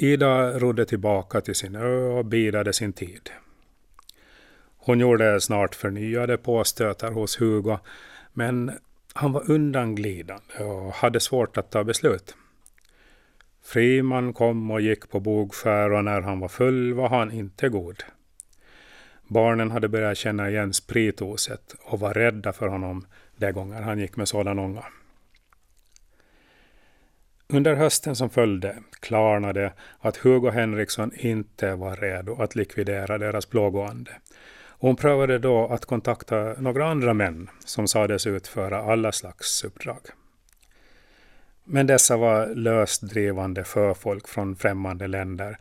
Ida rodde tillbaka till sin ö och bidade sin tid. Hon gjorde snart förnyade påstötar hos Hugo, men han var undanglidande och hade svårt att ta beslut. Friman kom och gick på bogskär och när han var full var han inte god. Barnen hade börjat känna igen spritoset och var rädda för honom de gånger han gick med sådan ånga. Under hösten som följde klarnade att Hugo Henriksson inte var redo att likvidera deras plågoande. hon prövade då att kontakta några andra män som sades utföra alla slags uppdrag. Men dessa var lösdrivande förfolk från främmande länder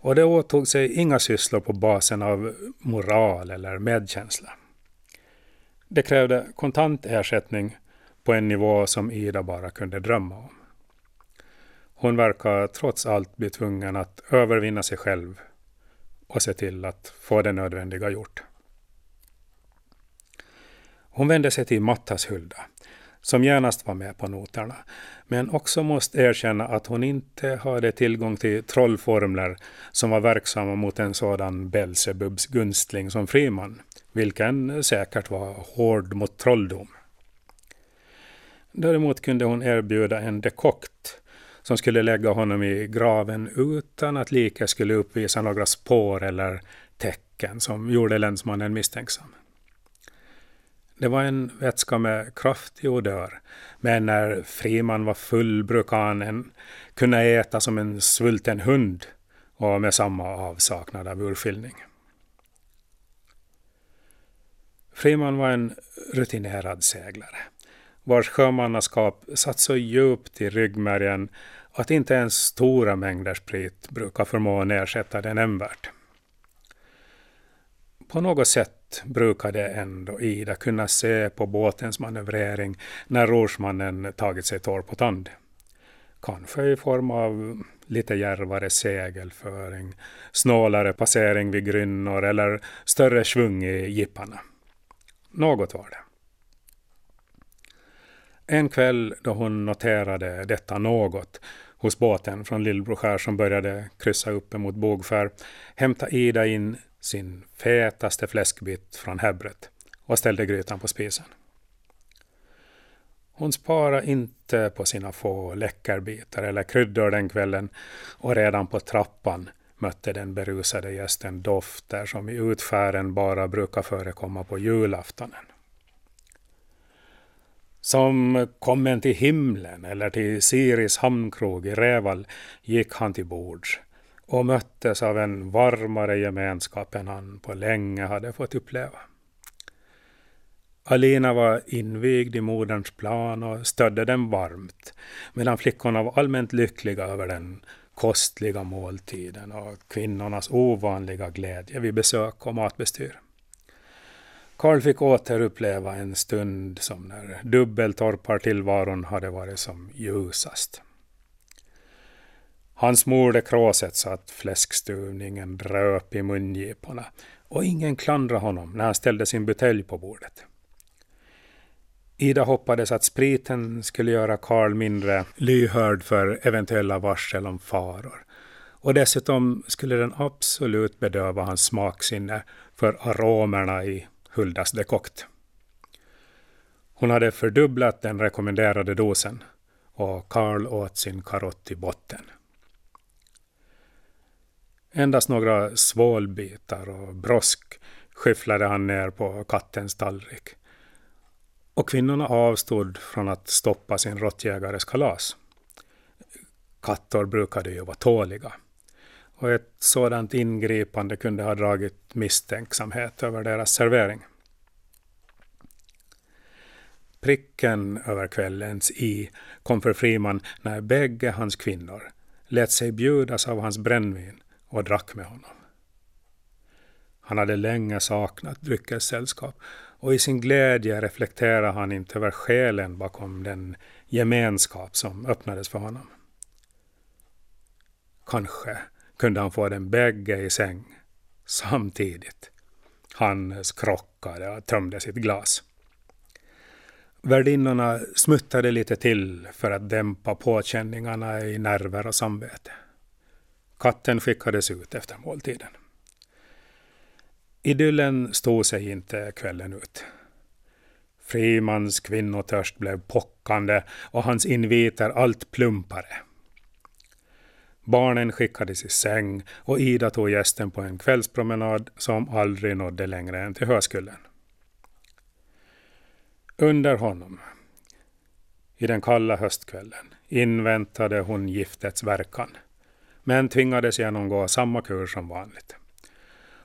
och det åtog sig inga sysslor på basen av moral eller medkänsla. Det krävde kontant ersättning på en nivå som Ida bara kunde drömma om. Hon verkar trots allt bli tvungen att övervinna sig själv och se till att få det nödvändiga gjort. Hon vände sig till Mattas Hulda, som genast var med på noterna, men också måste erkänna att hon inte hade tillgång till trollformler som var verksamma mot en sådan Belsebubs gunstling som Friman, vilken säkert var hård mot trolldom. Däremot kunde hon erbjuda en dekokt som skulle lägga honom i graven utan att liket skulle uppvisa några spår eller tecken som gjorde länsmannen misstänksam. Det var en vätska med kraftig odör, men när Friman var full brukade han kunna äta som en svulten hund och med samma avsaknad av urskiljning. Friman var en rutinerad seglare, vars sjömannaskap satt så djupt i ryggmärgen att inte ens stora mängder sprit brukar förmå ersätta den nämnvärt. På något sätt brukade ändå Ida kunna se på båtens manövrering när rorsmannen tagit sig torr på tand. Kanske i form av lite järvare segelföring, snålare passering vid grynnor eller större svung i jipparna. Något var det. En kväll då hon noterade detta något hos båten från Lillbroskär som började kryssa upp emot Bogskär hämtade Ida in sin fetaste fläskbit från häbbret och ställde grytan på spisen. Hon sparade inte på sina få läckerbitar eller kryddor den kvällen och redan på trappan mötte den berusade gästen dofter som i utfären bara brukar förekomma på julaftonen. Som kommen till himlen eller till Siris hamnkrog i Räval gick han till bords och möttes av en varmare gemenskap än han på länge hade fått uppleva. Alina var invigd i moderns plan och stödde den varmt, medan flickorna var allmänt lyckliga över den kostliga måltiden och kvinnornas ovanliga glädje vid besök och matbestyr. Karl fick återuppleva en stund som när dubbeltorpartillvaron hade varit som ljusast. Han smorde kråset så att fläskstuvningen dröp i mungiporna och ingen klandrade honom när han ställde sin butelj på bordet. Ida hoppades att spriten skulle göra Karl mindre lyhörd för eventuella varsel om faror. Och dessutom skulle den absolut bedöva hans smaksinne för aromerna i Huldas dekokt. Hon hade fördubblat den rekommenderade dosen och Karl åt sin karott i botten. Endast några svålbitar och brosk skyfflade han ner på kattens tallrik. Och kvinnorna avstod från att stoppa sin råttjägares kalas. Katter brukade ju vara tåliga. Och ett sådant ingripande kunde ha dragit misstänksamhet över deras servering. Pricken över kvällens i kom för Friman när bägge hans kvinnor lät sig bjudas av hans brännvin och drack med honom. Han hade länge saknat dryckessällskap och i sin glädje reflekterade han inte över själen bakom den gemenskap som öppnades för honom. Kanske kunde han få den bägge i säng samtidigt. Han skrockade och tömde sitt glas. Värdinnorna smuttade lite till för att dämpa påkänningarna i nerver och samvete. Katten skickades ut efter måltiden. Idyllen stod sig inte kvällen ut. Frimans kvinnotörst blev pockande och hans inviter allt plumpare. Barnen skickades i säng och Ida tog gästen på en kvällspromenad som aldrig nådde längre än till Höskullen. Under honom, i den kalla höstkvällen, inväntade hon giftets verkan, men tvingades genomgå samma kur som vanligt.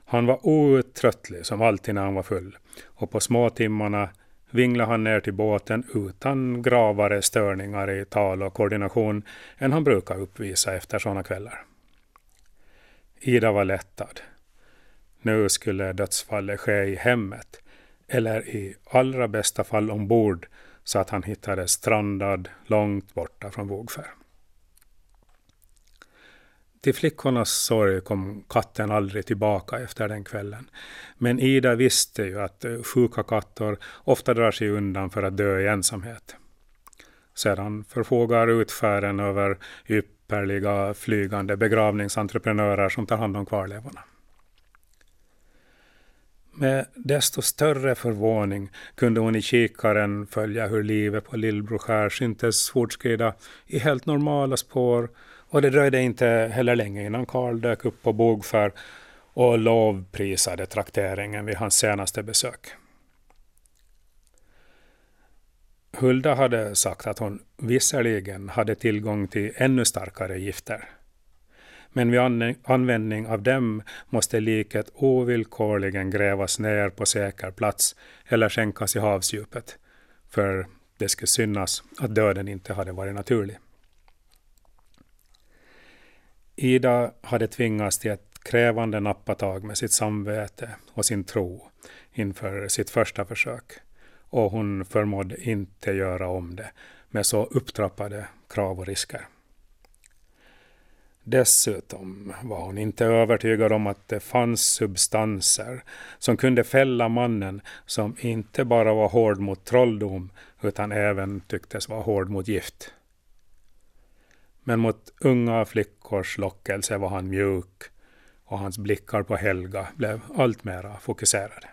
Han var outtröttlig som alltid när han var full och på småtimmarna vinglade han ner till båten utan gravare störningar i tal och koordination än han brukar uppvisa efter sådana kvällar. Ida var lättad. Nu skulle dödsfallet ske i hemmet eller i allra bästa fall ombord så att han hittades strandad långt borta från Vågfär. Till flickornas sorg kom katten aldrig tillbaka efter den kvällen. Men Ida visste ju att eh, sjuka katter ofta drar sig undan för att dö i ensamhet. Sedan förfogar utfärden över ypperliga flygande begravningsentreprenörer som tar hand om kvarlevorna. Med desto större förvåning kunde hon i kikaren följa hur livet på Lillbroskär syntes fortskrida i helt normala spår och det dröjde inte heller länge innan Karl dök upp på bogfär och lovprisade trakteringen vid hans senaste besök. Hulda hade sagt att hon visserligen hade tillgång till ännu starkare gifter. Men vid användning av dem måste liket ovillkorligen grävas ner på säker plats eller skänkas i havsdjupet, för det skulle synas att döden inte hade varit naturlig. Ida hade tvingats till ett krävande nappatag med sitt samvete och sin tro inför sitt första försök. Och hon förmådde inte göra om det med så upptrappade krav och risker. Dessutom var hon inte övertygad om att det fanns substanser som kunde fälla mannen som inte bara var hård mot trolldom utan även tycktes vara hård mot gift. Men mot unga flickors lockelse var han mjuk och hans blickar på Helga blev allt mera fokuserade.